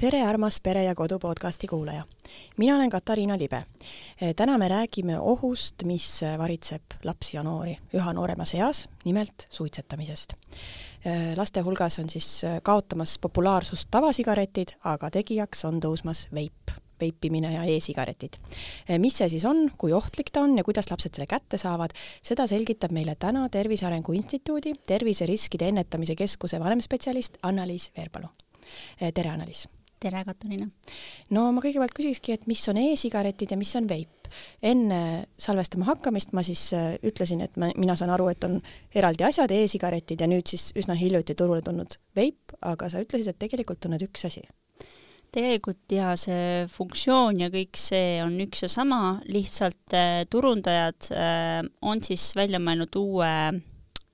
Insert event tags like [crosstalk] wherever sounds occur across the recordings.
tere, armas Pere ja Kodu podcasti kuulaja. mina olen Katariina Libe. täna me räägime ohust, mis varitseb lapsi ja noori üha nooremas eas, nimelt suitsetamisest. laste hulgas on siis kaotamas populaarsust tavasigaretid, aga tegijaks on tõusmas veip veipimine ja e-sigaretid. mis see siis on, kui ohtlik ta on ja kuidas lapsed selle kätte saavad, seda selgitab meile täna Tervise Arengu Instituudi terviseriskide ennetamise keskuse vanemspetsialist Anna-Liis Veerpalu. tere, Anna-Liis! Tere, Katariina! no ma kõigepealt küsikski, et mis on e-sigaretid ja mis on veip? enne salvestama hakkamist ma siis äh, ütlesin, et ma, mina saan aru, et on eraldi asjad e, e-sigaretid ja nüüd siis üsna hiljuti turule tulnud veip, aga sa ütlesid, et tegelikult on need üks asi tegelikult ja see funktsioon ja kõik see on üks ja sama, lihtsalt äh, turundajad äh, on siis välja mõelnud uue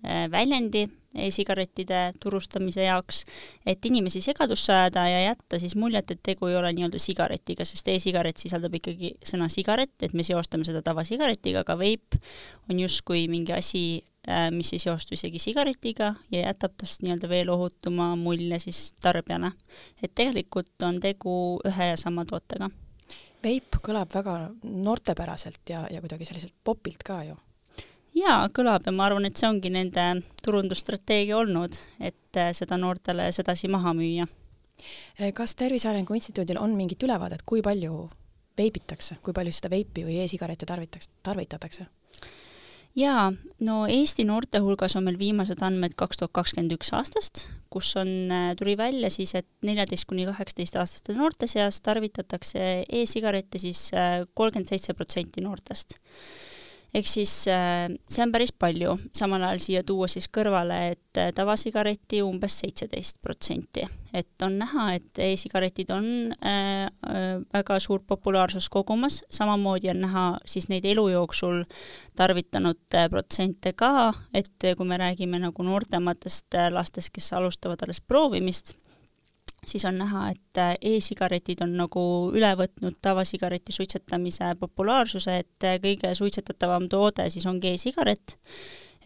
väljendi e-sigarettide turustamise jaoks, et inimesi segadusse ajada ja jätta siis muljet, et tegu ei ole nii-öelda sigaretiga, sest e-sigaret sisaldab ikkagi sõna sigaret, et me seostame seda tavasigaretiga, aga veip on justkui mingi asi, Äh, mis ei seostu isegi sigaretiga ja jätab tast nii-öelda veel ohutuma mulje siis tarbijana. et tegelikult on tegu ühe ja sama tootega. veip kõlab väga noortepäraselt ja, ja kuidagi selliselt popilt ka ju. Jaa, kõlab ja ma arvan, et see ongi nende turundusstrateegia olnud, et äh, seda noortele sedasi maha müüa. Äh, kas Tervise Arengu Instituudil on mingit ülevaadet, kui palju veibitakse, kui palju seda veipi või e-sigarette tarvitaks, tarvitatakse? jaa, no Eesti noorte hulgas on meil viimased andmed kaks tuhat kakskümmend üks aastast, kus on, äh, tuli välja siis, et neljateist kuni kaheksateistaastaste noorte seas tarvitatakse e-sigarette siis kolmkümmend seitse protsenti noortest ehk siis äh, see on päris palju, samal ajal siia tuua siis kõrvale, et äh, tavasigareti umbes seitseteist protsenti. et on näha, et e-sigaretid on äh, väga suurt populaarsust kogumas, samamoodi on näha siis neid elu jooksul tarvitanud protsente ka, et kui me räägime nagu noortematest lastest, kes alustavad alles proovimist, siis on näha, et äh, e-sigaretid on nagu üle võtnud tavasigareti suitsetamise populaarsuse, et äh, kõige suitsetatavam toode siis ongi e-sigaret,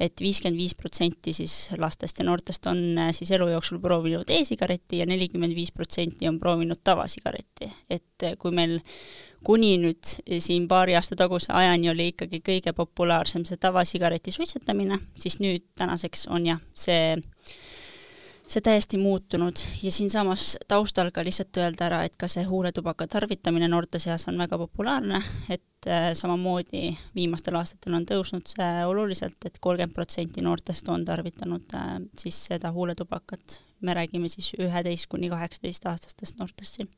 et viiskümmend viis protsenti siis lastest ja noortest on äh, siis elu jooksul proovinud e-sigaretti ja nelikümmend viis protsenti on proovinud tavasigaretti. et kui meil kuni nüüd siin paari aasta taguse ajani oli ikkagi kõige populaarsem see tavasigareti suitsetamine, siis nüüd tänaseks on jah, see see täiesti muutunud ja siinsamas taustal ka lihtsalt öelda ära, et ka see huuletubaka tarvitamine noorte seas on väga populaarne, et äh, samamoodi viimastel aastatel on tõusnud see oluliselt et, et kolmkümmend protsenti noortest on tarvitanud äh, siis seda huuletubakat. me räägime siis üheteist kuni kaheksateist aastastest noortest siin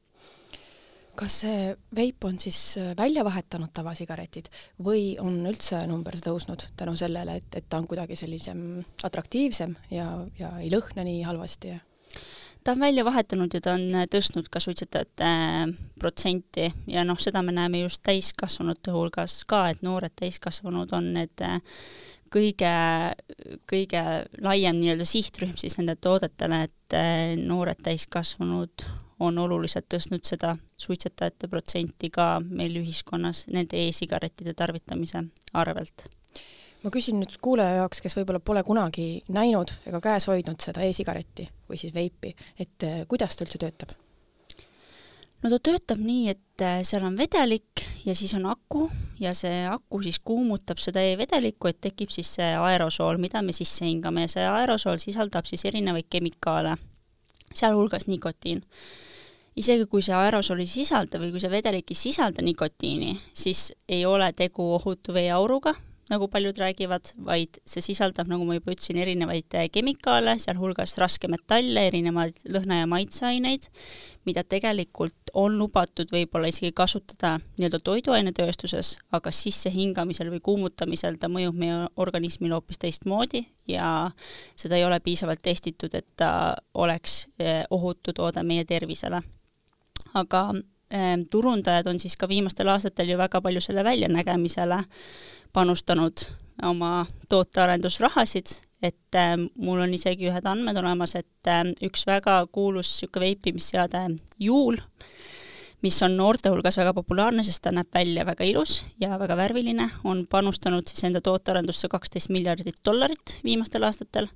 kas see veip on siis äh, välja vahetanud tavasigaretid või on üldse number tõusnud tänu sellele, et, et ta on kuidagi sellisem atraktiivsem ja, ja ei lõhna nii halvasti? ta on välja vahetanud ja ta on äh, tõstnud ka suitsetajate äh, protsenti ja noh, seda me näeme just täiskasvanute hulgas ka, et noored täiskasvanud on need kõige, kõige laiem nii-öelda sihtrühm siis nende toodetele, et noored täiskasvanud on oluliselt tõstnud seda suitsetajate protsenti ka meil ühiskonnas nende e-sigarettide tarvitamise arvelt. ma küsin nüüd kuulaja jaoks, kes võib-olla pole kunagi näinud ega käes hoidnud seda e-sigaretti või siis veipi, et eh, kuidas ta üldse töötab? no ta töötab nii, et eh, seal on vedelik ja siis on aku ja see aku siis kuumutab seda e-vedelikku, et tekib siis see aerosool, mida me sisse hingame ja see aerosool sisaldab siis erinevaid kemikaale, sealhulgas nikotiin isegi kui see aerosool ei sisalda või kui see vedelik ei sisalda nikotiini, siis ei ole tegu ohutu veeauruga, nagu paljud räägivad, vaid see sisaldab, nagu ma juba ütlesin, erinevaid äh, kemikaale, sealhulgas raskmetalle, erinevaid lõhna- ja maitseaineid, mida tegelikult on lubatud võib-olla isegi kasutada nii-öelda toiduainetööstuses, aga sissehingamisel või kuumutamisel ta mõjub meie organismile hoopis teistmoodi ja seda ei ole piisavalt testitud, et ta oleks äh, ohutu toode meie tervisele aga äh, turundajad on siis ka viimastel aastatel ju väga palju selle väljanägemisele panustanud oma tootearendusrahasid, et äh, mul on isegi ühed andmed olemas, et äh, üks väga kuulus niisugune veipimisseade Juul, mis on noorte hulgas väga populaarne, sest ta näeb välja väga ilus ja väga värviline, on panustanud siis enda tootearendusse kaksteist miljardit dollarit viimastel aastatel.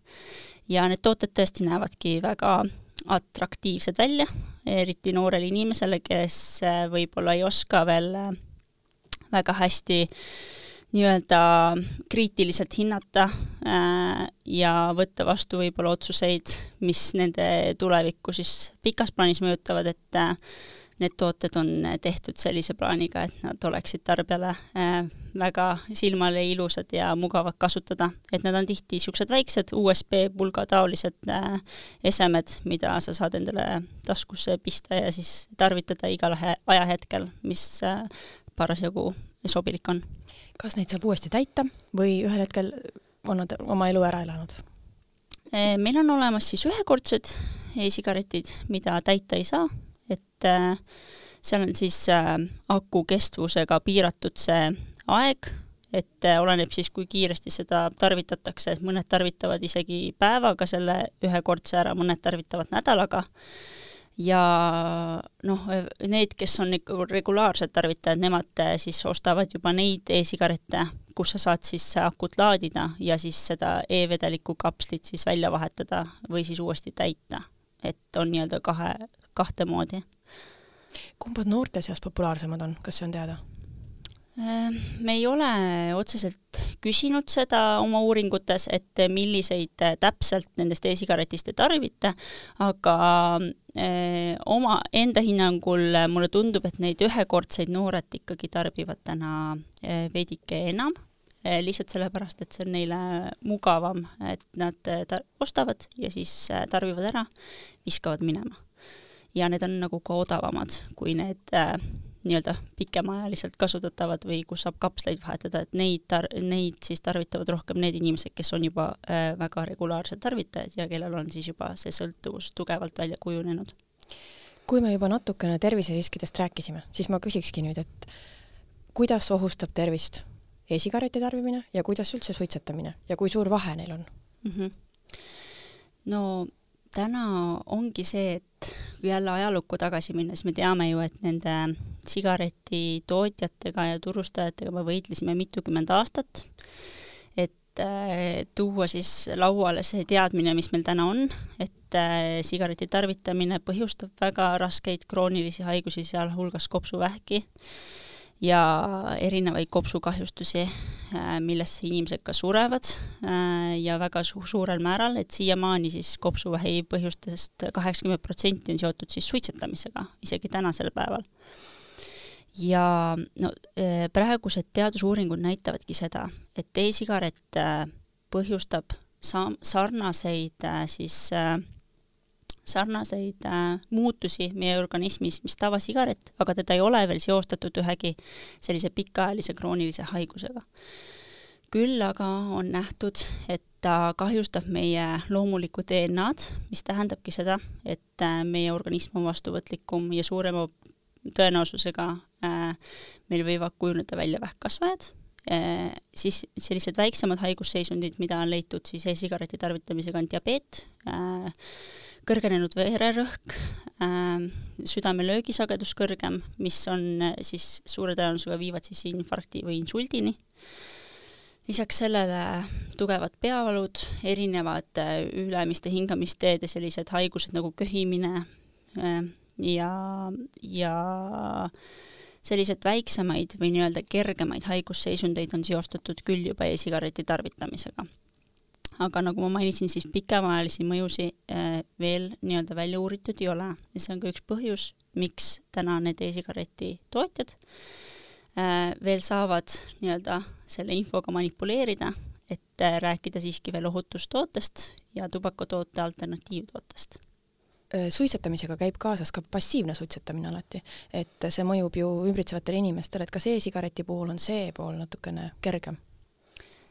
Ja need tooted tõesti näevadki väga atraktiivsed välja, eriti noorele inimesele, kes võib-olla ei oska veel väga hästi nii-öelda kriitiliselt hinnata äh, ja võtta vastu võib-olla otsuseid, mis nende tulevikku siis pikas plaanis mõjutavad, et äh, need tooted on tehtud sellise plaaniga, et nad oleksid tarbijale äh, väga silmale ilusad ja mugavad kasutada. et nad on tihti niisugused väiksed USB-pulga taolised äh, esemed, mida sa saad endale taskusse pista ja siis tarvitada igal ajahetkel, mis äh, parasjagu sobilik on. kas neid saab uuesti täita või ühel hetkel on nad oma elu ära elanud? meil on olemas siis ühekordsed e-sigaretid, mida täita ei saa et äh, seal on siis äh, aku kestvusega piiratud see aeg, et äh, oleneb siis, kui kiiresti seda tarvitatakse, et mõned tarvitavad isegi päevaga selle ühekordse ära, mõned tarvitavad nädalaga ja noh, need, kes on ikka regulaarsed tarvitajad, nemad siis ostavad juba neid e-sigarette, kus sa saad siis akut laadida ja siis seda e-vedeliku kapslit siis välja vahetada või siis uuesti täita. et on nii-öelda kahe, kahte moodi. kumbad noorte seas populaarsemad on, kas see on teada? Ehm, me ei ole otseselt küsinud seda oma uuringutes, et milliseid täpselt nendest e-sigaretist te tarvite, aga eh, oma enda hinnangul mulle tundub, et neid ühekordseid noored ikkagi tarbivad täna veidike enam, lihtsalt sellepärast, et see on neile mugavam, et nad ta-, ostavad ja siis tarbivad ära, viskavad minema ja need on nagu ka odavamad kui need äh, nii-öelda pikemaajaliselt kasutatavad või kus saab kapsleid vahetada, et neid tar-, neid siis tarvitavad rohkem need inimesed, kes on juba äh, väga regulaarsed tarvitajad ja kellel on siis juba see sõltuvus tugevalt välja kujunenud. kui me juba natukene terviseriskidest rääkisime, siis ma küsikski nüüd, et kuidas ohustab tervist e-sigareti tarbimine ja kuidas üldse suitsetamine ja kui suur vahe neil on mm? -hmm. no täna ongi see, et jälle ajalukku tagasi minna, siis me teame ju, et nende sigaretitootjatega ja turustajatega me võitlesime mitukümmend aastat, et äh, tuua siis lauale see teadmine, mis meil täna on, et äh, sigareti tarvitamine põhjustab väga raskeid kroonilisi haigusi, sealhulgas kopsuvähki ja erinevaid kopsukahjustusi, äh, millesse inimesed ka surevad äh, ja väga su suurel määral, et siiamaani siis kopsuvähi põhjustest kaheksakümmend protsenti on seotud siis suitsetamisega, isegi tänasel päeval. ja no äh, praegused teadusuuringud näitavadki seda, et e-sigaret põhjustab sa-, sarnaseid siis äh, sarnaseid äh, muutusi meie organismis, mis tavasigaret, aga teda ei ole veel seostatud ühegi sellise pikaajalise kroonilise haigusega. küll aga on nähtud, et ta kahjustab meie loomulikku DNA-d, mis tähendabki seda, et äh, meie organism on vastuvõtlikum ja suurema tõenäosusega äh, meil võivad kujuneda välja vähkkasvajad äh,, siis sellised väiksemad haigusseisundid, mida on leitud siis e-sigareti tarvitamisega, on diabeet äh,, kõrgenenud vererõhk äh,, südame löögisagedus kõrgem, mis on äh, siis suure tõenäosusega viivad siis infarkti või insuldini. lisaks sellele tugevad peavalud, erinevad äh, ülemiste hingamisteede sellised haigused nagu köhimine äh, ja, ja sellised väiksemaid või nii-öelda kergemaid haigusseisundeid on seostatud küll juba e-sigareti tarvitamisega. Aga nagu ma mainisin, siis pikemaajalisi mõjusid äh, veel nii-öelda välja uuritud ei ole. Ja see on ka üks põhjus, miks täna need e-sigareti tootjad äh, veel saavad nii-öelda selle infoga manipuleerida, et äh, rääkida siiski veel ohutustootest ja tubakatoote alternatiivtootest suitsetamisega käib kaasas ka passiivne suitsetamine alati, et see mõjub ju ümbritsevatele inimestele, et kas e-sigareti puhul on see pool natukene kergem?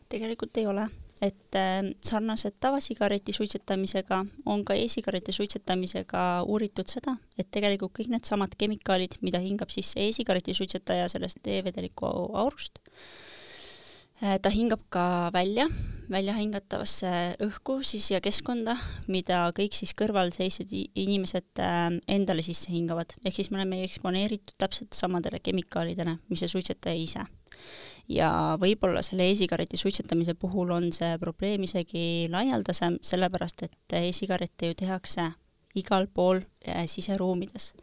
tegelikult ei ole et äh, sarnaselt tavasigareti suitsetamisega on ka e-sigareti suitsetamisega uuritud seda, et tegelikult kõik needsamad kemikaalid, mida hingab sisse e-sigareti suitsetaja sellest e-vedeliku aurust, äh, ta hingab ka välja, välja hingatavasse õhku siis ja keskkonda, mida kõik siis kõrvalseisjad inimesed äh, endale sisse hingavad. ehk siis me oleme eksponeeritud täpselt samadele kemikaalidele, mis see suitsetaja ise ja võib-olla selle e-sigareti suitsetamise puhul on see probleem isegi laialdasem, sellepärast et e-sigarette ju tehakse igal pool äh, siseruumides.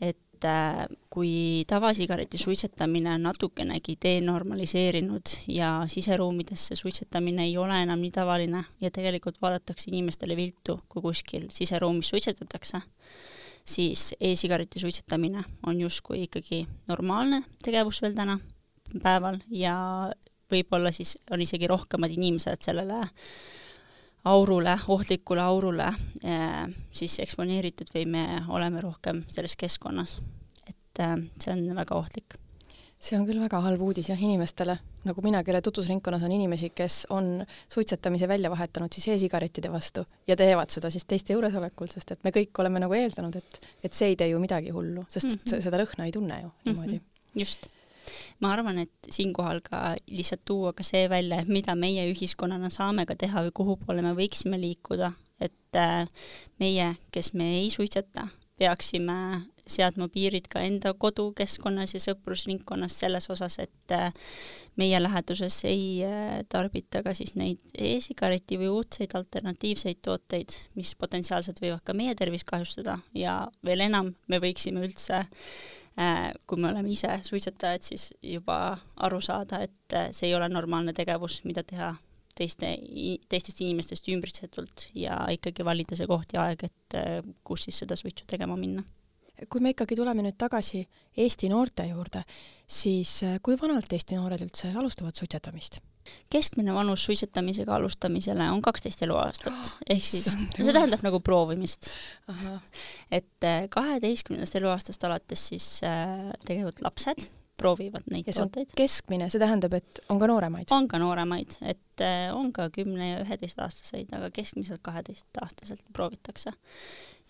et äh, kui tavasigareti suitsetamine on natukenegi denormaliseerinud ja siseruumides see suitsetamine ei ole enam nii tavaline ja tegelikult vaadatakse inimestele viltu, kui kuskil siseruumis suitsetatakse, siis e-sigareti suitsetamine on justkui ikkagi normaalne tegevus veel täna päeval ja võib-olla siis on isegi rohkemad inimesed sellele aurule, ohtlikule aurule eh, siis eksponeeritud või me oleme rohkem selles keskkonnas. et eh, see on väga ohtlik. see on küll väga halb uudis jah inimestele, nagu mina, kelle tutvusringkonnas on inimesi, kes on suitsetamise välja vahetanud siis e-sigarettide vastu ja teevad seda siis teiste juuresolekul, sest et me kõik oleme nagu eeldanud, et, et see ei tee ju midagi hullu, sest mm -hmm. seda lõhna ei tunne ju niimoodi mm. -hmm. just ma arvan, et siinkohal ka lihtsalt tuua ka see välja, et mida meie ühiskonnana saame ka teha või kuhu poole me võiksime liikuda, et äh, meie, kes me ei suitseta, peaksime seadma piirid ka enda kodukeskkonnas ja sõprusringkonnas selles osas, et äh, meie läheduses ei äh, tarbita ka siis neid e-sigareti või uudseid alternatiivseid tooteid, mis potentsiaalselt võivad ka meie tervist kahjustada. Ja veel enam, me võiksime üldse kui me oleme ise suitsetajad, siis juba aru saada, et äh, see ei ole normaalne tegevus, mida teha teiste, teistest inimestest ümbritsetult ja ikkagi valida see koht ja aeg, et äh, kus siis seda suitsu tegema minna kui me ikkagi tuleme nüüd tagasi Eesti noorte juurde, siis kui vanalt Eesti noored üldse alustavad suitsetamist? Keskmine vanus suitsetamisega alustamisele on kaksteist eluaastat, [gasps] ehk siis see tähendab nagu proovimist. et äh, kaheteistkümnendast eluaastast alates siis äh, tegelikult lapsed proovivad neid tooteid. keskmine, see tähendab, et on ka nooremaid? on ka nooremaid, et äh, on ka kümne ja üheteistaastaseid, aga keskmiselt kaheteistaastaselt proovitakse.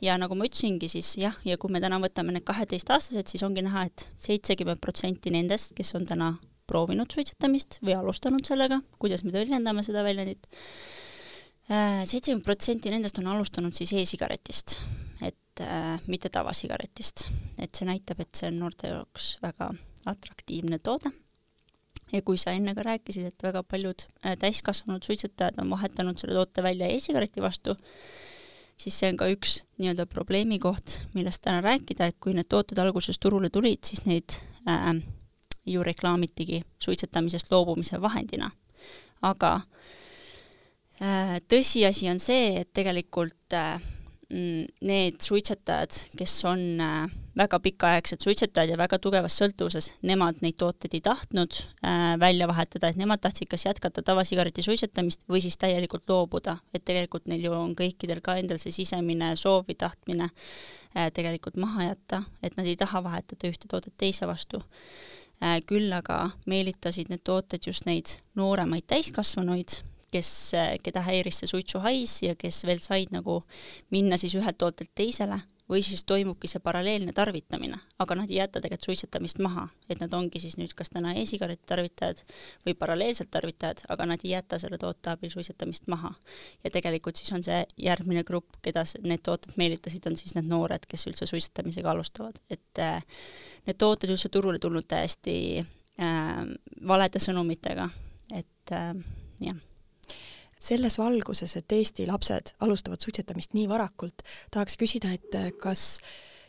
ja nagu ma ütlesingi, siis jah, ja kui me täna võtame need kaheteistaastased, siis ongi näha et, et seitsekümmend protsenti nendest, kes on täna proovinud suitsetamist või alustanud sellega, kuidas me tõlgendame seda väljendit, äh, seitsekümmend protsenti nendest on alustanud siis e-sigaretist, et äh, mitte tavasigaretist. et see näitab, et see on noorte jaoks väga atraktiivne toode. ja kui sa enne ka rääkisid, et väga paljud äh, täiskasvanud suitsetajad on vahetanud selle toote välja e-sigareti vastu, siis see on ka üks nii-öelda probleemikoht, millest täna rääkida, et kui need tooted alguses turule tulid, siis neid äh, ju reklaamitigi suitsetamisest loobumise vahendina. aga äh, tõsiasi on see, et tegelikult äh, mm, need suitsetajad, kes on äh, väga pikaaegsed suitsetajad ja väga tugevas sõltuvuses, nemad neid tooteid ei tahtnud välja vahetada, et nemad tahtsid kas jätkata tavasigareti suitsetamist või siis täielikult loobuda, et tegelikult neil ju on kõikidel ka endal see sisemine soov või tahtmine tegelikult maha jätta, et nad ei taha vahetada ühte toodet teise vastu küll aga meelitasid need tooted just neid nooremaid täiskasvanuid, kes, keda häiris see suitsuhais ja kes veel said nagu minna siis ühelt tootelt teisele või siis toimubki see paralleelne tarvitamine, aga nad ei jäta tegelikult suitsetamist maha, et nad ongi siis nüüd kas täna e-sigareti tarvitajad või paralleelselt tarvitajad, aga nad ei jäta selle toote abil suitsetamist maha. ja tegelikult siis on see järgmine grupp, keda need tooted meelitasid, on siis need noored, kes üldse suitsetamisega alustavad, et äh, need tooted üldse turule tulnud täiesti äh, valede sõnumitega, et äh, jah selles valguses, et Eesti lapsed alustavad suitsetamist nii varakult, tahaks küsida, et kas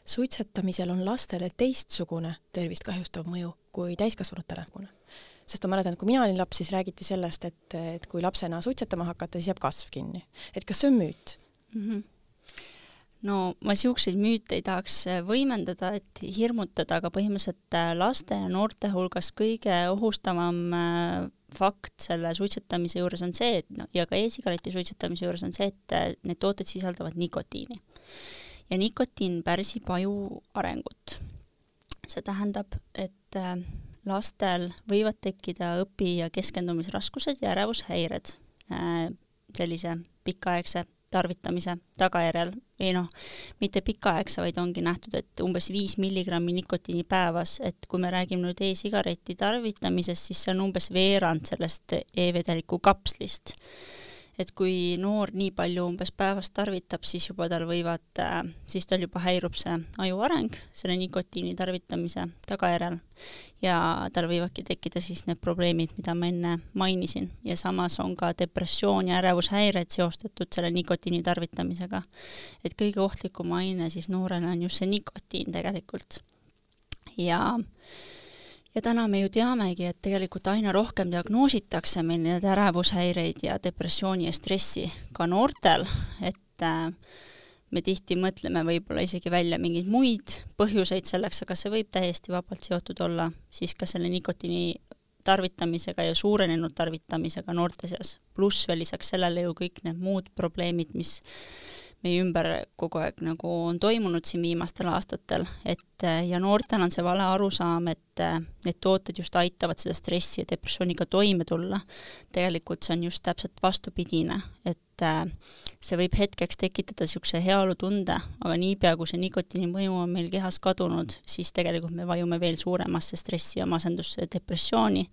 suitsetamisel on lastele teistsugune tervist kahjustav mõju kui täiskasvanutele? sest ma mäletan, et kui mina olin laps, siis räägiti sellest, et, et kui lapsena suitsetama hakata, siis jääb kasv kinni. et kas see on müüt mm? -hmm no ma niisuguseid müüte ei tahaks äh, võimendada, et hirmutada, aga põhimõtteliselt äh, laste ja noorte hulgas kõige ohustavam äh, fakt selle suitsetamise juures on see, et noh, ja ka e-sigareti suitsetamise juures on see, et need tooted sisaldavad nikotiini. ja nikotiin pärsib aju arengut. see tähendab, et lastel võivad tekkida õpi- ja keskendumisraskused ja ärevushäired sellise pikaaegse tarvitamise tagajärjel või noh, mitte pikaaegse, vaid ongi nähtud, et umbes viis milligrammi nikotiini päevas, et kui me räägime nüüd e-sigareti tarvitamisest, siis see on umbes veerand sellest e-vedeliku kapslist. Et kui noor nii palju umbes päevas tarvitab, siis juba tal võivad, äh, siis tal juba häirub see aju areng selle nikotiini tarvitamise tagajärjel ja tal võivadki tekkida siis need probleemid, mida ma enne mainisin ja samas on ka depressioon ja ärevushäired seostatud selle nikotiini tarvitamisega. et kõige ohtlikum aine siis noorele on just see nikotiin tegelikult. ja ja täna me ju teamegi, et tegelikult aina rohkem diagnoositakse meil neid ärevushäireid ja depressiooni ja stressi ka noortel, et äh, me tihti mõtleme võib-olla isegi välja mingeid muid põhjuseid selleks, aga see võib täiesti vabalt seotud olla siis ka selle nikotiini tarvitamisega ja suurenenud tarvitamisega noorte seas, pluss veel lisaks sellele ju kõik need muud probleemid, mis meie ümber kogu aeg nagu on toimunud siin viimastel aastatel, et ja noortel on see vale arusaam, et need tooted just aitavad seda stressi ja depressiooniga toime tulla. tegelikult see on just täpselt vastupidine, et see võib hetkeks tekitada niisuguse heaolutunde, aga niipea, kui see nikotiini mõju on meil kehas kadunud, siis tegelikult me vajume veel suuremasse stressi ja masendusse ja depressiooni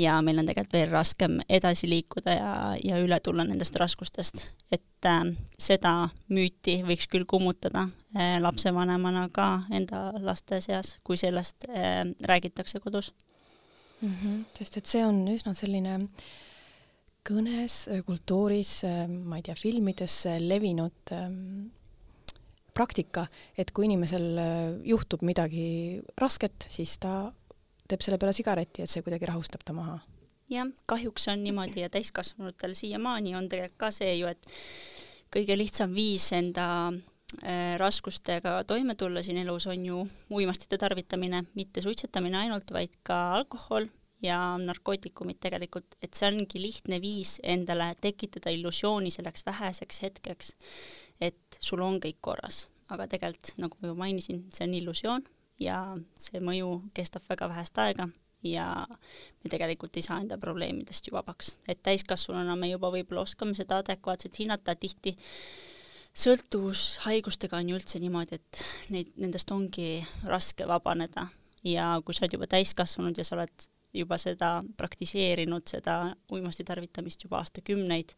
ja meil on tegelikult veel raskem edasi liikuda ja, ja üle tulla nendest raskustest. et äh, seda müüti võiks küll kummutada äh, lapsevanemana ka enda laste seas, kui sellest äh, räägitakse kodus mm. -hmm, sest et see on üsna selline äh, kõnes, äh, kultuuris, äh, ma ei tea, filmides levinud ähm, praktika, et kui inimesel äh, juhtub midagi rasket, siis ta teeb selle peale sigareti, et see kuidagi rahustab ta maha. jah, kahjuks on niimoodi ja täiskasvanutel siiamaani on tegelikult ka see ju, et kõige lihtsam viis enda äh, raskustega toime tulla siin elus on ju uimastite tarvitamine, mitte suitsetamine ainult, vaid ka alkohol, ja narkootikumid tegelikult, et see ongi lihtne viis endale tekitada illusiooni selleks väheseks hetkeks, et sul on kõik korras, aga tegelikult, nagu ma juba mainisin, see on illusioon ja see mõju kestab väga vähest aega ja me tegelikult ei saa enda probleemidest ju vabaks. et täiskasvanuna me juba võib-olla oskame seda adekvaatselt hinnata, tihti sõltuvushaigustega on ju üldse niimoodi, et neid, nendest ongi raske vabaneda ja kui sa oled juba täiskasvanud ja sa oled juba seda praktiseerinud, seda uimasti tarvitamist juba aastakümneid,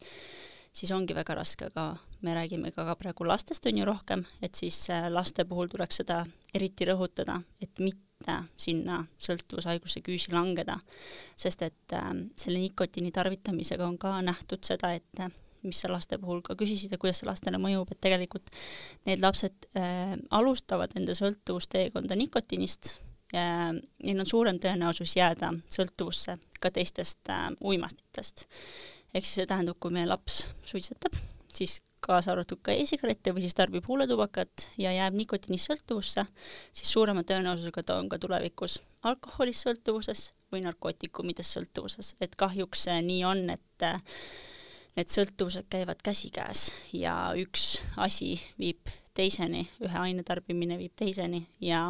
siis ongi väga raske, aga me räägime ka, ka praegu lastest on ju rohkem, et siis äh, laste puhul tuleks seda eriti rõhutada, et mitte sinna sõltuvushaiguse küüsi langeda. sest et äh, selle nikotiini tarvitamisega on ka nähtud seda, et äh, mis sa laste puhul ka küsisid ja kuidas see lastele mõjub, et tegelikult need lapsed äh, alustavad enda sõltuvusteekonda nikotiinist neil on suurem tõenäosus jääda sõltuvusse ka teistest äh, uimastitest. ehk siis see tähendab, kui meie laps suitsetab, siis kaasa arvatud ka e-sigarette või siis tarbib huuletubakat ja jääb nikotiinist sõltuvusse, siis suurema tõenäosusega ta on ka tulevikus alkoholist sõltuvuses või narkootikumidest sõltuvuses, et kahjuks nii on, et äh, need sõltuvused käivad käsikäes ja üks asi viib teiseni, ühe aine tarbimine viib teiseni ja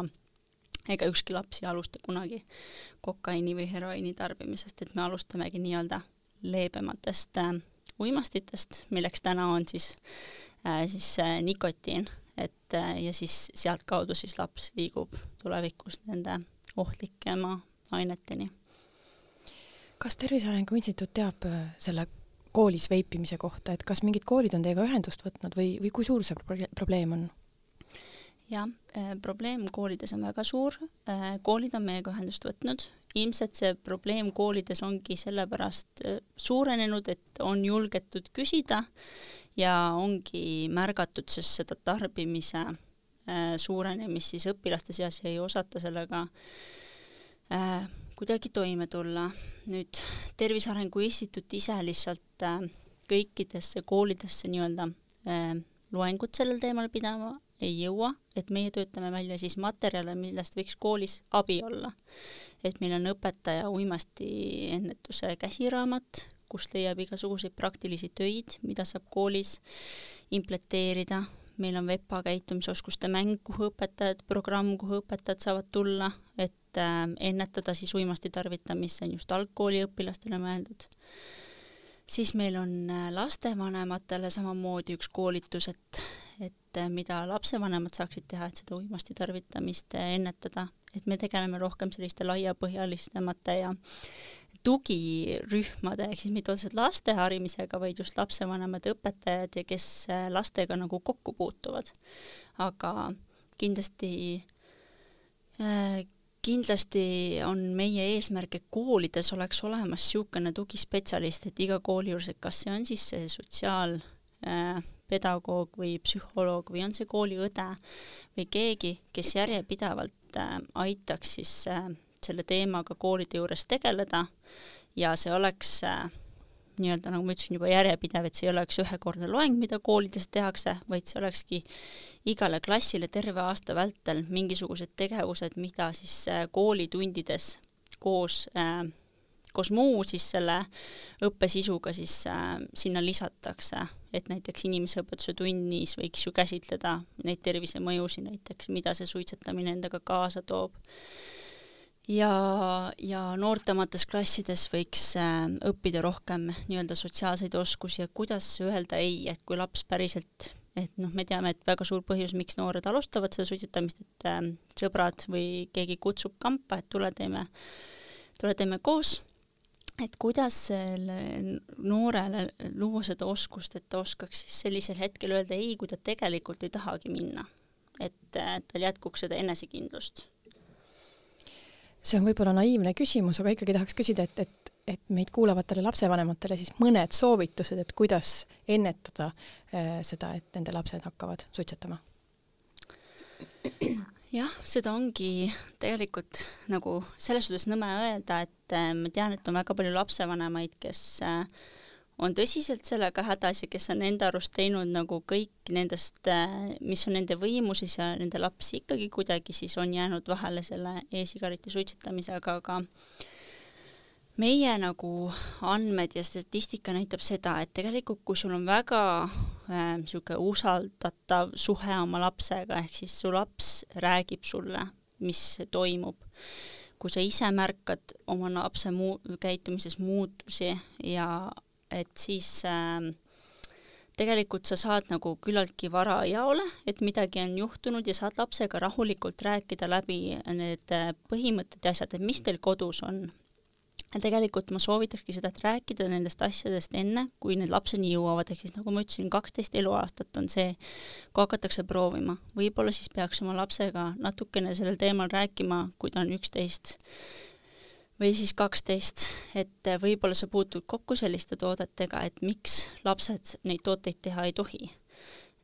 ega ükski laps ei alusta kunagi kokaiini või heroiini tarbimisest, et me alustamegi nii-öelda leebematest äh, uimastitest, milleks täna on siis äh,, siis äh, nikotiin, et äh, ja siis sealtkaudu siis laps liigub tulevikus nende ohtlikema aineteni. kas Tervise Arengu Instituut teab äh, selle koolis veipimise kohta, et kas mingid koolid on teiega ühendust võtnud või, või kui suur see probleem on? Jah, äh, probleem koolides on väga suur, äh, koolid on meiega ühendust võtnud, ilmselt see probleem koolides ongi sellepärast äh, suurenenud, et on julgetud küsida ja ongi märgatud siis seda tarbimise suurenemist siis õpilaste seas ja ei osata sellega kuidagi toime tulla. nüüd Tervise Arengu Instituut ise lihtsalt kõikidesse koolidesse nii-öelda loengut sellel teemal pidama ei jõua, et meie töötame välja siis materjale, millest võiks koolis abi olla. et meil on õpetaja uimastiennetuse käsiraamat, kust leiab igasuguseid praktilisi töid, mida saab koolis impleteerida, meil on VEPA käitumisoskuste mäng, kuhu õpetajad, programm, kuhu õpetajad saavad tulla, et äh, ennetada siis uimasti tarvitamist, see on just algkooliõpilastele mõeldud. Siis meil on äh, lastevanematele samamoodi üks koolitus, et, et äh, mida lapsevanemad saaksid teha, et seda uimasti tarvitamist äh, ennetada, et me tegeleme rohkem selliste laiapõhjalisemate ja tugirühmade ehk siis mitte otseselt laste harimisega, vaid just lapsevanemad, õpetajad ja kes äh, lastega nagu kokku puutuvad. aga kindlasti kindlasti on meie eesmärk, et koolides oleks olemas niisugune tugispetsialist, et iga kooli juures, et kas see on siis see sotsiaalpedagoog äh, või psühholoog või on see kooliõde või keegi, kes järjepidevalt äh, aitaks siis äh, selle teemaga koolide juures tegeleda ja see oleks äh, nii-öelda, nagu ma ütlesin, juba järjepidev, et see ei oleks ühekordne loeng, mida koolides tehakse, vaid see olekski igale klassile terve aasta vältel mingisugused tegevused, mida siis koolitundides koos äh, koos muu siis selle õppesisuga siis äh, sinna lisatakse, et näiteks inimeseõpetuse tunnis võiks ju käsitleda neid tervisemõjusid näiteks, mida see suitsetamine endaga kaasa toob. Ja, ja noortemates klassides võiks äh, õppida rohkem nii-öelda sotsiaalseid oskusi ja kuidas öelda ei, et kui laps päriselt, et noh, me teame, et väga suur põhjus, miks noored alustavad seda suitsetamist, et äh, sõbrad või keegi kutsub kampa, et tule teeme, tule teeme koos, et kuidas noorele luua seda oskust, et ta oskaks siis sellisel hetkel öelda ei, kui ta tegelikult ei tahagi minna. et äh, tal jätkuks seda enesekindlust see on võib-olla naiivne küsimus, aga ikkagi tahaks küsida, et, et, et meid kuulavatele lapsevanematele siis mõned soovitused, et kuidas ennetada äh, seda, et nende lapsed hakkavad suitsetama? [clears throat] jah, seda ongi tegelikult nagu selles suhtes nõme öelda, et äh, ma tean, et on väga palju lapsevanemaid, kes äh, on tõsiselt sellega hädas ja kes on enda arust teinud nagu kõik nendest, äh, mis on nende võimuses ja nende laps ikkagi kuidagi siis on jäänud vahele selle e-sigareti suitsetamisega, aga meie nagu andmed ja statistika näitab seda, et tegelikult kui sul on väga niisugune äh, usaldatav suhe oma lapsega, ehk siis su laps räägib sulle, mis toimub, kui sa ise märkad oma lapse muu-, käitumises muutusi ja et siis äh, tegelikult sa saad nagu küllaltki varajaole, et midagi on juhtunud ja saad lapsega rahulikult rääkida läbi need äh, põhimõtted ja asjad, et mis teil kodus on. Tegelikult ma soovitakski seda, et rääkida nendest asjadest enne, kui need lapseni jõuavad, ehk siis nagu ma ütlesin, kaksteist eluaastat on see, kui hakatakse proovima. võib-olla siis peaks oma lapsega natukene sellel teemal rääkima, kui ta on üksteist või siis kaksteist, et võib-olla sa puutud kokku selliste toodetega, et miks lapsed neid tooteid teha ei tohi.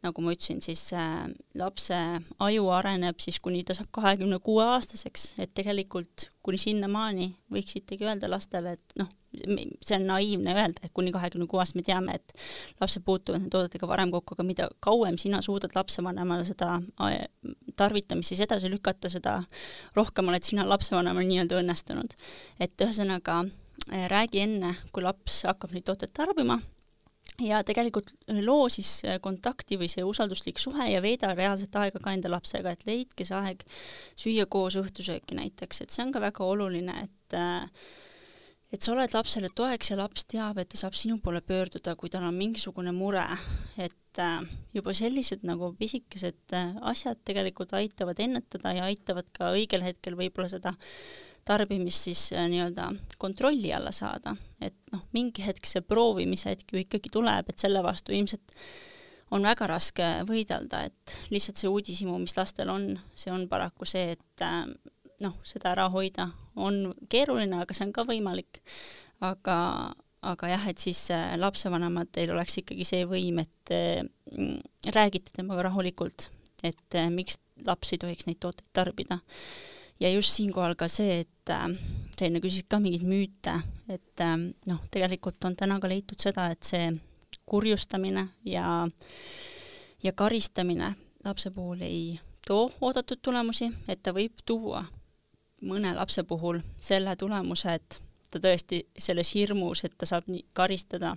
Nagu ma ütlesin, siis äh, lapse aju areneb siis, kuni ta saab kahekümne kuue aastaseks, et tegelikult kuni sinnamaani võiksitegi öelda lastele, et noh, see on naiivne öelda, et kuni kahekümne kuuest me teame, et lapsed puutuvad nende toodetega varem kokku, aga mida kauem sina suudad lapsevanemale seda tarvitamist siis edasi lükata, seda rohkem oled sina lapsevanemal nii-öelda õnnestunud. et ühesõnaga äh, räägi enne, kui laps hakkab neid tooteid tarbima ja tegelikult loo siis äh, kontakti või see usalduslik suhe ja veeda reaalset aega ka enda lapsega, et leidke see aeg süüa koos õhtusööki näiteks, et see on ka väga oluline, et äh, et sa oled lapsele toeks ja laps teab, et ta saab sinu poole pöörduda, kui tal on mingisugune mure, et äh, juba sellised nagu pisikesed äh, asjad tegelikult aitavad ennetada ja aitavad ka õigel hetkel võib-olla seda tarbimist siis äh, nii-öelda kontrolli alla saada, et noh, mingi hetk see proovimise hetk ju ikkagi tuleb, et selle vastu ilmselt on väga raske võidelda, et lihtsalt see uudishimu, mis lastel on, see on paraku see, et noh, seda ära hoida on keeruline, aga see on ka võimalik. aga, aga jah, et siis äh, lapsevanematel oleks ikkagi see võim, et äh, räägite temaga rahulikult, et äh, miks laps ei tohiks neid tooteid tarbida. Ja just siinkohal ka see, et sa enne küsisid ka mingeid müüte, et noh, tegelikult on täna ka leitud seda, et see kurjustamine ja, ja karistamine lapse puhul ei too oodatud tulemusi, et ta võib tuua mõne lapse puhul selle tulemuse, et ta tõesti selles hirmus, et ta saab nii karistada,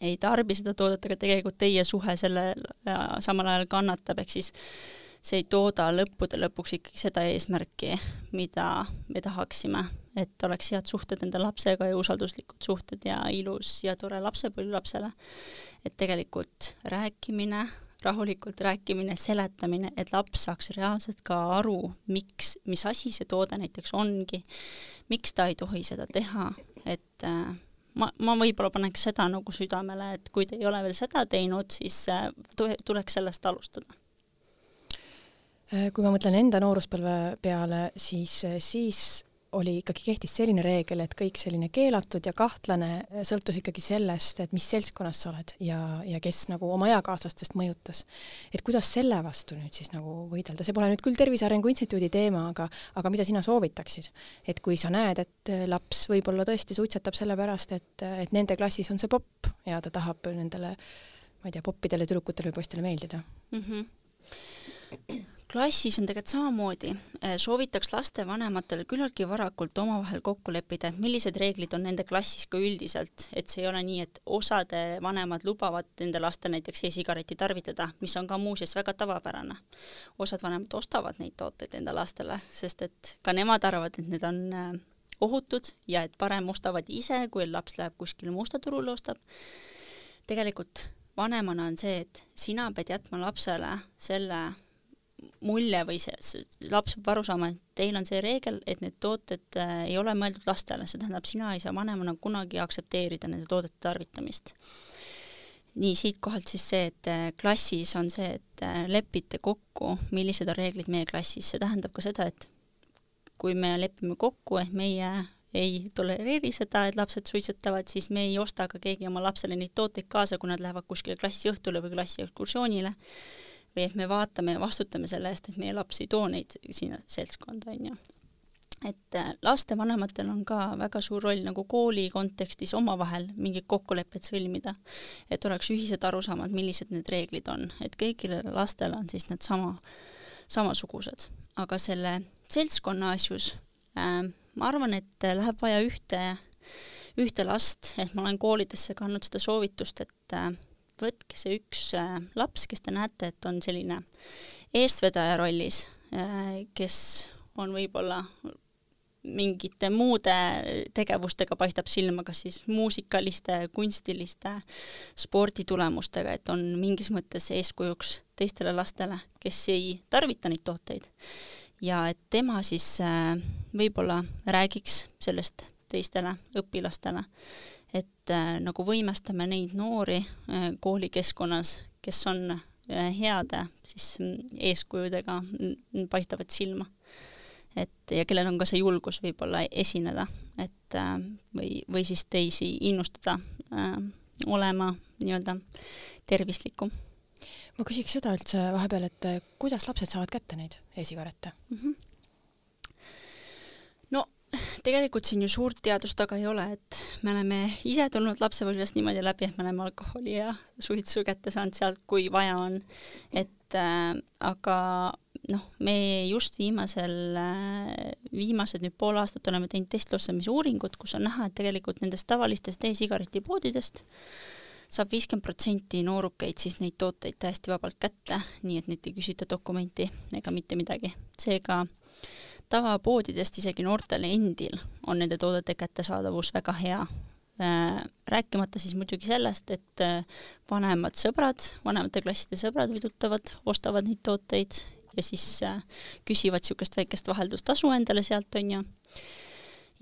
ei tarbi seda toodet, aga tegelikult teie suhe selle samal ajal kannatab, ehk siis see ei tooda lõppude lõpuks ikkagi seda eesmärki, mida me tahaksime, et oleks head suhted enda lapsega ja usalduslikud suhted ja ilus ja tore lapsepõlv lapsele. et tegelikult rääkimine, rahulikult rääkimine, seletamine, et laps saaks reaalselt ka aru, miks, mis asi see toode näiteks ongi, miks ta ei tohi seda teha, et äh, ma, ma võib-olla paneks seda nagu südamele, et kui te ei ole veel seda teinud, siis äh, tuleks sellest alustada kui ma mõtlen enda nooruspõlve peale, siis, siis oli ikkagi, kehtis selline reegel, et kõik selline keelatud ja kahtlane sõltus ikkagi sellest, et mis seltskonnas sa oled ja, ja kes nagu oma eakaaslastest mõjutas. et kuidas selle vastu nüüd siis nagu võidelda, see pole nüüd küll Tervise Arengu Instituudi teema, aga, aga mida sina soovitaksid? et kui sa näed, et laps võib-olla tõesti suitsetab sellepärast, et, et nende klassis on see popp ja ta tahab nendele, ma ei tea, poppidele, tüdrukutele või poistele meeldida mm. -hmm klassis on tegelikult samamoodi, äh, soovitaks lastevanematel küllaltki varakult omavahel kokku leppida, et millised reeglid on nende klassis ka üldiselt, et see ei ole nii, et osade vanemad lubavad nende lastel näiteks e-sigaretti tarvitada, mis on ka muuseas väga tavapärane. osad vanemad ostavad neid tooteid enda lastele, sest et ka nemad arvavad, et need on äh, ohutud ja et parem ostavad ise, kui laps läheb kuskile musta turule ostab. tegelikult vanemana on see, et sina pead jätma lapsele selle mulje või see, see laps peab aru saama, et teil on see reegel, et need tooted äh, ei ole mõeldud lastele, see tähendab, sina ei saa vanemana kunagi aktsepteerida nende toodete tarvitamist. nii, siitkohalt siis see, et äh, klassis on see, et äh, lepite kokku, millised on reeglid meie klassis, see tähendab ka seda, et kui me lepime kokku, et meie ei tolereeri seda, et lapsed suitsetavad, siis me ei osta ka keegi oma lapsele neid tooteid kaasa, kui nad lähevad kuskile klassiõhtule või klassiekskursioonile või et me vaatame ja vastutame selle eest, et meie laps ei too neid sinna seltskonda, on ju. et äh, lastevanematel on ka väga suur roll nagu kooli kontekstis omavahel mingid kokkulepped sõlmida, et oleks ühised arusaamad, millised need reeglid on, et kõigile lastele on siis need sama, samasugused, aga selle seltskonna asjus äh, ma arvan, et läheb vaja ühte, ühte last, et ma olen koolidesse kandnud seda soovitust, et äh, võtke see üks äh, laps, kes te näete, et on selline eestvedaja rollis, äh, kes on võib-olla mingite muude tegevustega paistab silma, kas siis muusikaliste, kunstiliste, sporditulemustega, et on mingis mõttes eeskujuks teistele lastele, kes ei tarvita neid tooteid. ja et tema siis äh, võib-olla räägiks sellest teistele õpilastele et äh, nagu võimestame neid noori äh, koolikeskkonnas, kes on äh, heade siis mm, eeskujudega, paistavad silma. et ja kellel on ka see julgus võib-olla esineda, et või, või siis teisi innustada äh, olema nii-öelda tervislikum. ma küsiks seda üldse vahepeal, et kuidas lapsed saavad kätte neid e-sigarette mm? -hmm tegelikult siin ju suurt teadust taga ei ole, et me oleme ise tulnud lapsepõlvest niimoodi läbi, et me oleme alkoholi ja suitsu kätte saanud sealt, kui vaja on. et äh, aga noh, me just viimasel äh,, viimased nüüd pool aastat oleme teinud testlossamise uuringut, kus on näha, et tegelikult nendest tavalistest e-sigaretipoodidest saab viiskümmend protsenti noorukeid siis neid tooteid täiesti vabalt kätte, nii et neilt ei küsita dokumenti ega mitte midagi. seega tavapoodidest isegi noortel endil on nende toodete kättesaadavus väga hea. Äh, rääkimata siis muidugi sellest, et äh, vanemad sõbrad, vanemate klasside sõbrad või tuttavad ostavad neid tooteid ja siis äh, küsivad niisugust väikest vaheldustasu endale sealt, on ju.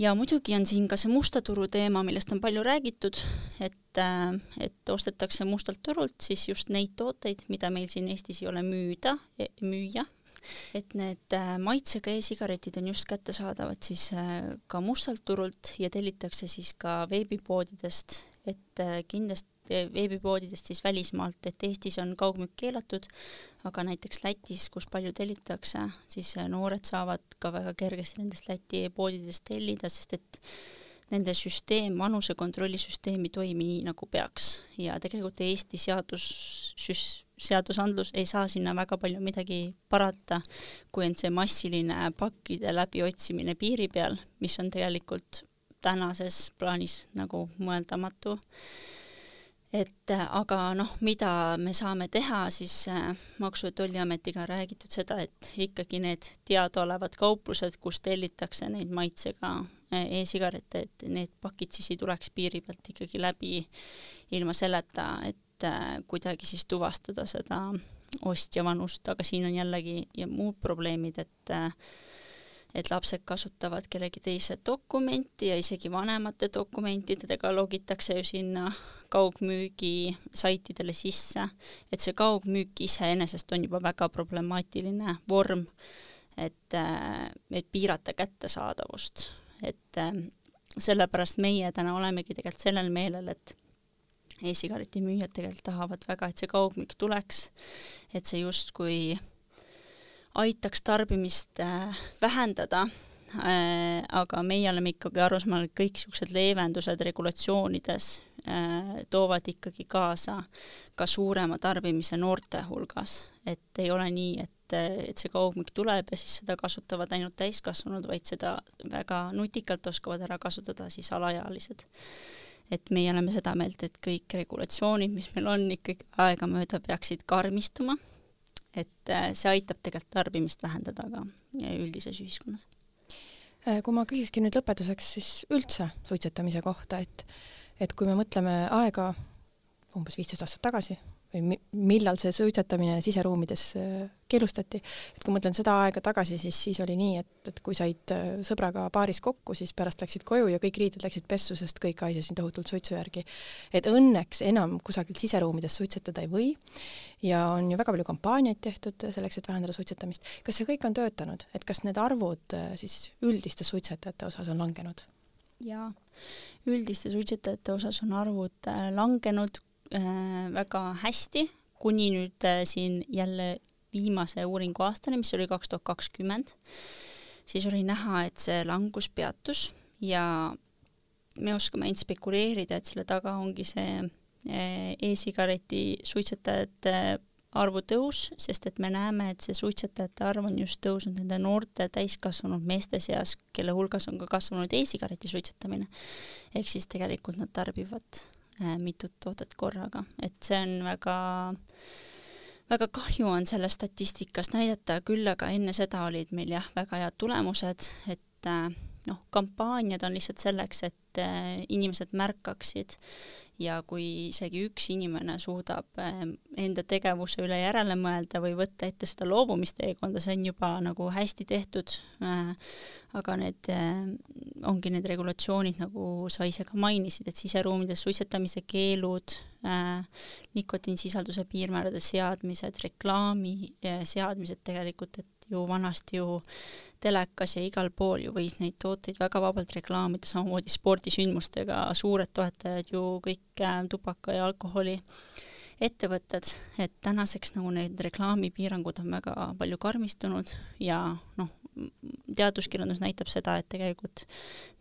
ja muidugi on siin ka see musta turu teema, millest on palju räägitud, et, et ostetakse mustalt turult siis just neid tooteid, mida meil siin Eestis ei ole müüda, e-, müüa et need äh, maitsega e-sigaretid on just kättesaadavad siis äh, ka mustalt turult ja tellitakse siis ka veebipoodidest, et äh, kindlasti veebipoodidest siis välismaalt, et Eestis on kaugmüük keelatud, aga näiteks Lätis, kus palju tellitakse, siis noored saavad ka väga kergesti nendest Läti poodidest tellida, sest et nende süsteem, vanusekontrolli süsteem ei toimi nii, nagu peaks ja tegelikult Eesti seadus, seadusandlus ei saa sinna väga palju midagi parata, kui on see massiline pakkide läbiotsimine piiri peal, mis on tegelikult tänases plaanis nagu mõeldamatu. et aga noh, mida me saame teha, siis äh, Maksu- ja Tolliametiga on räägitud seda, et ikkagi need teadaolevad kauplused, kus tellitakse neid maitsega äh, e-sigarette, et need pakid siis ei tuleks piiri pealt ikkagi läbi ilma selleta, et kuidagi siis tuvastada seda ostja vanust, aga siin on jällegi ja muud probleemid, et et lapsed kasutavad kellegi teise dokumenti ja isegi vanemate dokumentidega logitakse ju sinna kaugmüügi saitidele sisse, et see kaugmüük iseenesest on juba väga problemaatiline vorm, et, et piirata kättesaadavust, et sellepärast meie täna olemegi tegelikult sellel meelel, et e-sigareti müüjad tegelikult tahavad väga, et see kaugmüük tuleks, et see justkui aitaks tarbimist äh, vähendada. Äh,, aga meie oleme ikkagi arusaamal, et kõik niisugused leevendused regulatsioonides äh, toovad ikkagi kaasa ka suurema tarbimise noorte hulgas, et ei ole nii, et, et see kaugmüük tuleb ja siis seda kasutavad ainult täiskasvanud, vaid seda väga nutikalt oskavad ära kasutada siis alaealised et meie oleme seda meelt, et kõik regulatsioonid, mis meil on, ikkagi aegamööda peaksid karmistuma et äh, see aitab tegelikult tarbimist vähendada ka üldises ühiskonnas. Äh, kui ma küsikski nüüd lõpetuseks siis üldse suitsetamise kohta, et et kui me mõtleme aega umbes viisteist aastat tagasi, või millal see suitsetamine siseruumides äh, keelustati. et kui mõtlen seda aega tagasi, siis siis oli nii, et, et kui said äh, sõbraga baaris kokku, siis pärast läksid koju ja kõik riided läksid pessu, sest kõik haisesid tohutult suitsu järgi. et õnneks enam kusagilt siseruumides suitsetada ei või ja on ju väga palju kampaaniaid tehtud selleks, et vähendada suitsetamist. kas see kõik on töötanud, et kas need arvud äh, siis üldiste suitsetajate osas on langenud? jaa, üldiste suitsetajate osas on arvud langenud väga hästi, kuni nüüd äh, siin jälle viimase uuringu aastani, mis oli kaks tuhat kakskümmend, siis oli näha, et see langus peatus ja me oskame ainult spekuleerida, et selle taga ongi see äh, e-sigareti suitsetajate arvu tõus, sest et me näeme, et see suitsetajate arv on just tõusnud nende noorte täiskasvanud meeste seas, kelle hulgas on ka kasvanud e-sigareti suitsetamine. ehk siis tegelikult nad tarbivad Äh, mitut toodet korraga, et see on väga väga kahju on sellest statistikast näidata, küll aga enne seda olid meil jah, väga head tulemused, et äh, noh, kampaaniad on lihtsalt selleks, et äh, inimesed märkaksid ja kui isegi üks inimene suudab ähm, enda tegevuse üle järele mõelda või võtta ette seda loobumisteekonda, see on juba nagu hästi tehtud. Äh, aga need äh, ongi need regulatsioonid, nagu sa ise ka mainisid, et siseruumides suitsetamise keelud, nikotiinisisalduse piirmäärade seadmised, reklaami seadmised tegelikult, et ju vanasti ju telekas ja igal pool ju võis neid tooteid väga vabalt reklaamida, samamoodi spordisündmustega, suured toetajad ju kõik äh, tubaka ja alkoholi ettevõtted, et tänaseks nagu need reklaamipiirangud on väga palju karmistunud ja noh, teaduskirjandus näitab seda, et tegelikult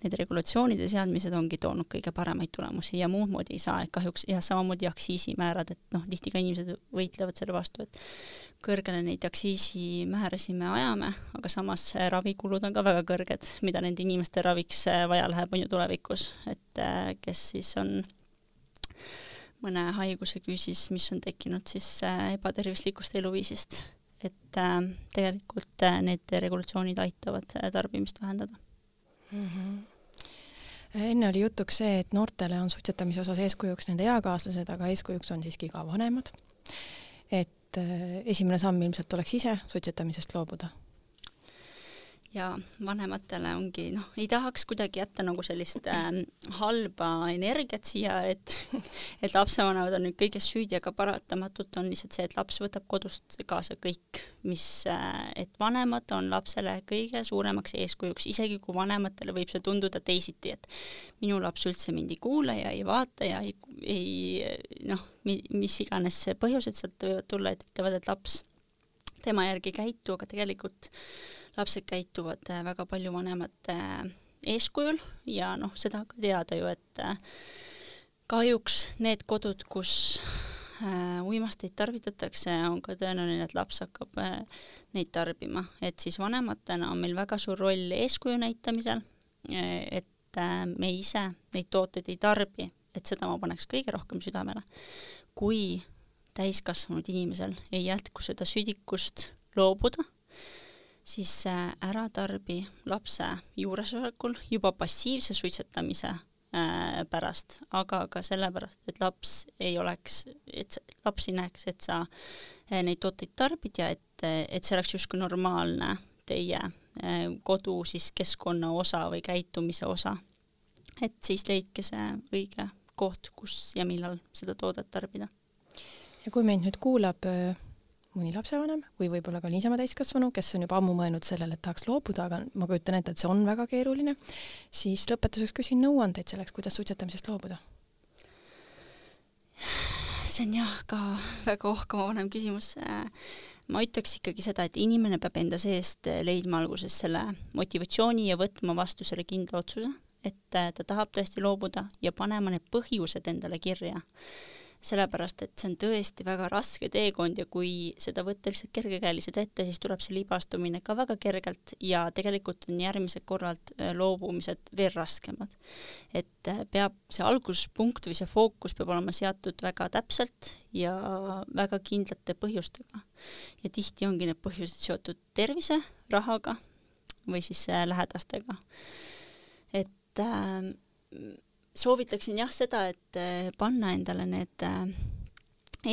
need regulatsioonide seadmised ongi toonud kõige paremaid tulemusi ja muud moodi ei saa, et kahjuks ja samamoodi aktsiisimäärad, et noh, tihti ka inimesed võitlevad selle vastu, et kõrgele neid aktsiisimäärasid me ajame, aga samas ravikulud on ka väga kõrged, mida nende inimeste raviks vaja läheb, on ju tulevikus, et äh, kes siis on mõne haiguse küüsis, mis on tekkinud siis äh, ebatervislikust eluviisist et äh, tegelikult äh, need regulatsioonid aitavad äh, tarbimist vähendada mm. -hmm enne oli jutuks see, et noortele on suitsetamise osas eeskujuks nende eakaaslased, aga eeskujuks on siiski ka vanemad. et esimene samm ilmselt oleks ise suitsetamisest loobuda ja vanematele ongi noh, ei tahaks kuidagi jätta nagu sellist äh, halba energiat siia, et [laughs] et lapsevanemad on nüüd kõiges süüdi, aga paratamatult on lihtsalt see, et laps võtab kodust kaasa kõik, mis äh,, et vanemad on lapsele kõige suuremaks eeskujuks, isegi kui vanematele võib see tunduda teisiti, et minu laps üldse mind ei kuule ja ei vaata ja ei, ei noh, mis iganes põhjused sealt võivad tulla, et ütlevad, et laps tema järgi käitu, aga tegelikult lapsed käituvad äh, väga palju vanemate äh, eeskujul ja noh, seda ka teada ju, et äh, kahjuks need kodud, kus uimasteid tarvitatakse, on ka tõenäoline, et laps hakkab neid tarbima, et siis vanematena on meil väga suur roll eeskuju näitamisel, et me ise neid tooteid ei tarbi, et seda ma paneks kõige rohkem südamele. kui täiskasvanud inimesel ei jätku seda südikust loobuda siis äh, ära tarbi lapse juuresolekul juba passiivse suitsetamise äh, pärast, aga ka sellepärast, et laps ei oleks, et laps ei näeks, et sa äh, neid tooteid tarbid ja et, et see oleks justkui normaalne teie kodu siis keskkonna osa või käitumise osa. et siis leidke see õige koht, kus ja millal seda toodet tarbida. ja kui meid nüüd kuulab mõni lapsevanem või võib-olla ka niisama täiskasvanu, kes on juba ammu mõelnud sellele, et tahaks loobuda, aga ma kujutan ette, et see on väga keeruline, siis lõpetuseks küsin nõuandeid selleks, kuidas suitsetamisest loobuda. see on jah ka väga ohkama vanem küsimus. ma ütleks ikkagi seda, et inimene peab enda seest leidma alguses selle motivatsiooni ja võtma vastu selle kindla otsuse, et ta tahab tõesti loobuda ja panema need põhjused endale kirja sellepärast et see on tõesti väga raske teekond ja kui seda võtta lihtsalt kergekäeliselt ette, siis tuleb see libastumine ka väga kergelt ja tegelikult on järgmised korrad äh, loobumised veel raskemad. et äh, peab, see alguspunkt või see fookus peab olema seatud väga täpselt ja väga kindlate põhjustega. ja tihti ongi need põhjused seotud tervise, rahaga või siis äh, lähedastega. et äh, soovitaksin jah seda, et eh, panna endale need eh,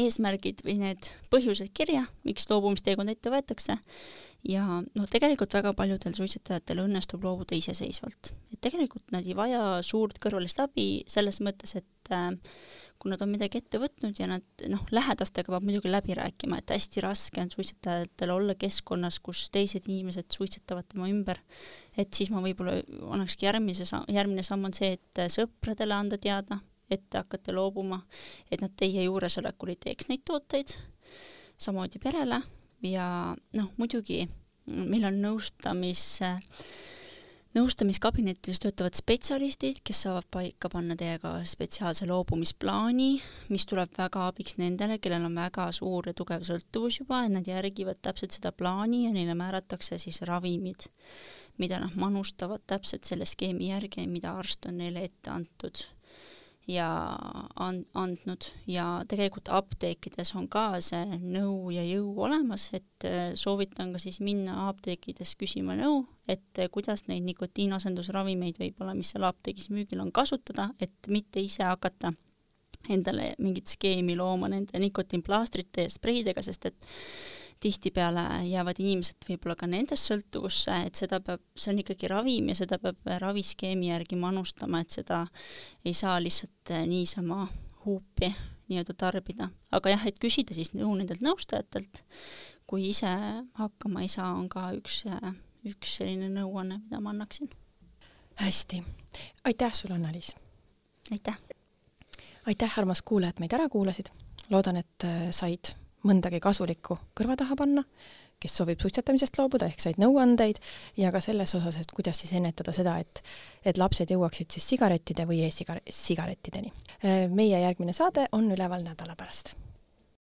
eesmärgid või need põhjused kirja, miks loobumisteekond ette võetakse ja noh, tegelikult väga paljudel suitsetajatel õnnestub loobuda iseseisvalt. et tegelikult nad ei vaja suurt kõrvalist abi selles mõttes, et äh, kui nad on midagi ette võtnud ja nad noh, lähedastega peab muidugi läbi rääkima, et hästi raske on suitsetajatel olla keskkonnas, kus teised inimesed suitsetavad tema ümber, et siis ma võib-olla annakski järgmise, järgmine samm on see, et sõpradele anda teada, et te hakkate loobuma, et nad teie juuresolekul ei teeks neid tooteid, samamoodi perele. Ja noh, muidugi meil on nõustamis äh, nõustamiskabinettis töötavad spetsialistid, kes saavad paika panna teiega spetsiaalse loobumisplaani, mis tuleb väga abiks nendele, kellel on väga suur ja tugev sõltuvus juba, et nad järgivad täpselt seda plaani ja neile määratakse siis ravimid, mida nad manustavad täpselt selle skeemi järgi, mida arst on neile ette antud ja an-, andnud. Ja tegelikult apteekides on ka see nõu ja jõu olemas, et äh, soovitan ka siis minna apteekides küsima nõu, et äh, kuidas neid nikotiinasendusravimeid võib-olla, mis seal apteegis müügil on, kasutada, et mitte ise hakata endale mingit skeemi looma nende nikotiinplaastrite ja spreidega, sest et tihtipeale jäävad inimesed võib-olla ka nendest sõltuvusse, et seda peab, see on ikkagi ravim ja seda peab raviskeemi järgi manustama, et seda ei saa lihtsalt eh, niisama huupi nii-öelda tarbida. aga jah, et küsida siis nõu nendelt nõustajatelt, kui ise hakkama ei saa, on ka üks, eh, üks selline nõuanne, mida ma annaksin. hästi, aitäh sulle, Anna-Liis! aitäh! aitäh, armas kuulaja, et meid ära kuulasid. loodan, et eh, said mõndagi kasulikku kõrva taha panna, kes soovib suitsetamisest loobuda, ehk said nõuandeid ja ka selles osas, et kuidas siis ennetada seda, et et lapsed jõuaksid siis sigarettide või e-sigarettideni. meie järgmine saade on üleval nädala pärast